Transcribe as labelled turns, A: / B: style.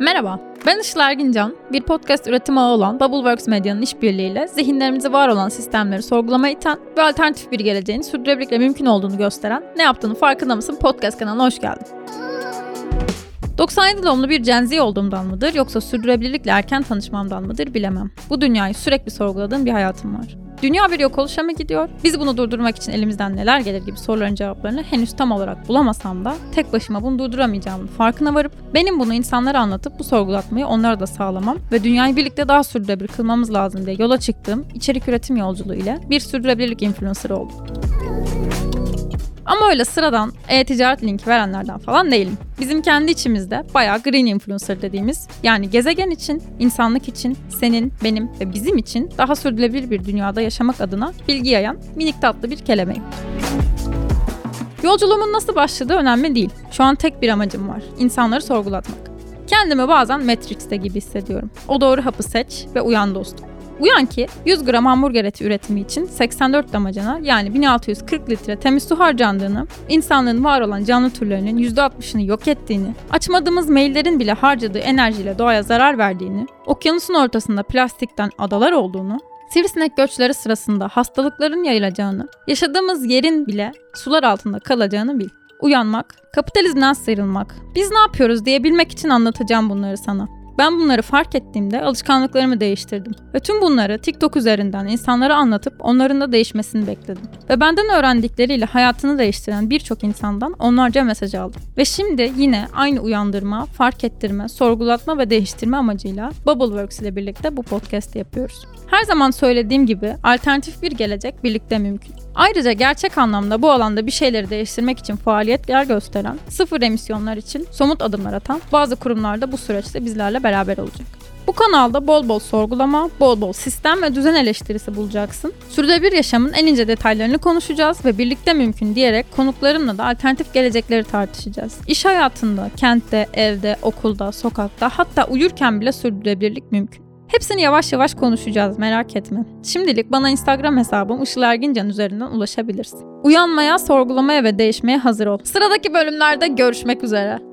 A: Merhaba, ben Işıl Ergincan. Bir podcast üretimi ağı olan Bubbleworks Medya'nın işbirliğiyle zihinlerimizi var olan sistemleri sorgulamaya iten ve alternatif bir geleceğin sürdürülebilirlikle mümkün olduğunu gösteren Ne Yaptığını Farkında Mısın podcast kanalına hoş geldin. 97 doğumlu bir Gen Z olduğumdan mıdır yoksa sürdürülebilirlikle erken tanışmamdan mıdır bilemem. Bu dünyayı sürekli sorguladığım bir hayatım var. Dünya bir yok oluşa mı gidiyor? Biz bunu durdurmak için elimizden neler gelir gibi soruların cevaplarını henüz tam olarak bulamasam da tek başıma bunu durduramayacağımın farkına varıp benim bunu insanlara anlatıp bu sorgulatmayı onlara da sağlamam ve dünyayı birlikte daha sürdürülebilir kılmamız lazım diye yola çıktığım içerik üretim yolculuğu ile bir sürdürülebilirlik influencerı oldum. Ama öyle sıradan e-ticaret linki verenlerden falan değilim. Bizim kendi içimizde bayağı green influencer dediğimiz yani gezegen için, insanlık için, senin, benim ve bizim için daha sürdürülebilir bir dünyada yaşamak adına bilgi yayan minik tatlı bir kelemeğim. Yolculuğumun nasıl başladığı önemli değil. Şu an tek bir amacım var. İnsanları sorgulatmak. Kendimi bazen Matrix'te gibi hissediyorum. O doğru hapı seç ve uyan dostum. Uyan ki 100 gram hamburger eti üretimi için 84 damacana yani 1640 litre temiz su harcandığını, insanlığın var olan canlı türlerinin %60'ını yok ettiğini, açmadığımız maillerin bile harcadığı enerjiyle doğaya zarar verdiğini, okyanusun ortasında plastikten adalar olduğunu, sivrisinek göçleri sırasında hastalıkların yayılacağını, yaşadığımız yerin bile sular altında kalacağını bil. Uyanmak, kapitalizmden sıyrılmak, biz ne yapıyoruz diyebilmek için anlatacağım bunları sana. Ben bunları fark ettiğimde alışkanlıklarımı değiştirdim. Ve tüm bunları TikTok üzerinden insanlara anlatıp onların da değişmesini bekledim. Ve benden öğrendikleriyle hayatını değiştiren birçok insandan onlarca mesaj aldım. Ve şimdi yine aynı uyandırma, fark ettirme, sorgulatma ve değiştirme amacıyla Bubbleworks ile birlikte bu podcast'i yapıyoruz. Her zaman söylediğim gibi alternatif bir gelecek birlikte mümkün. Ayrıca gerçek anlamda bu alanda bir şeyleri değiştirmek için faaliyetler gösteren, sıfır emisyonlar için somut adımlar atan bazı kurumlar da bu süreçte bizlerle beraber olacak. Bu kanalda bol bol sorgulama, bol bol sistem ve düzen eleştirisi bulacaksın. Sürdürülebilir yaşamın en ince detaylarını konuşacağız ve birlikte mümkün diyerek konuklarımla da alternatif gelecekleri tartışacağız. İş hayatında, kentte, evde, okulda, sokakta hatta uyurken bile sürdürülebilirlik mümkün. Hepsini yavaş yavaş konuşacağız merak etme. Şimdilik bana Instagram hesabım Işıl Ergincan üzerinden ulaşabilirsin. Uyanmaya, sorgulamaya ve değişmeye hazır ol. Sıradaki bölümlerde görüşmek üzere.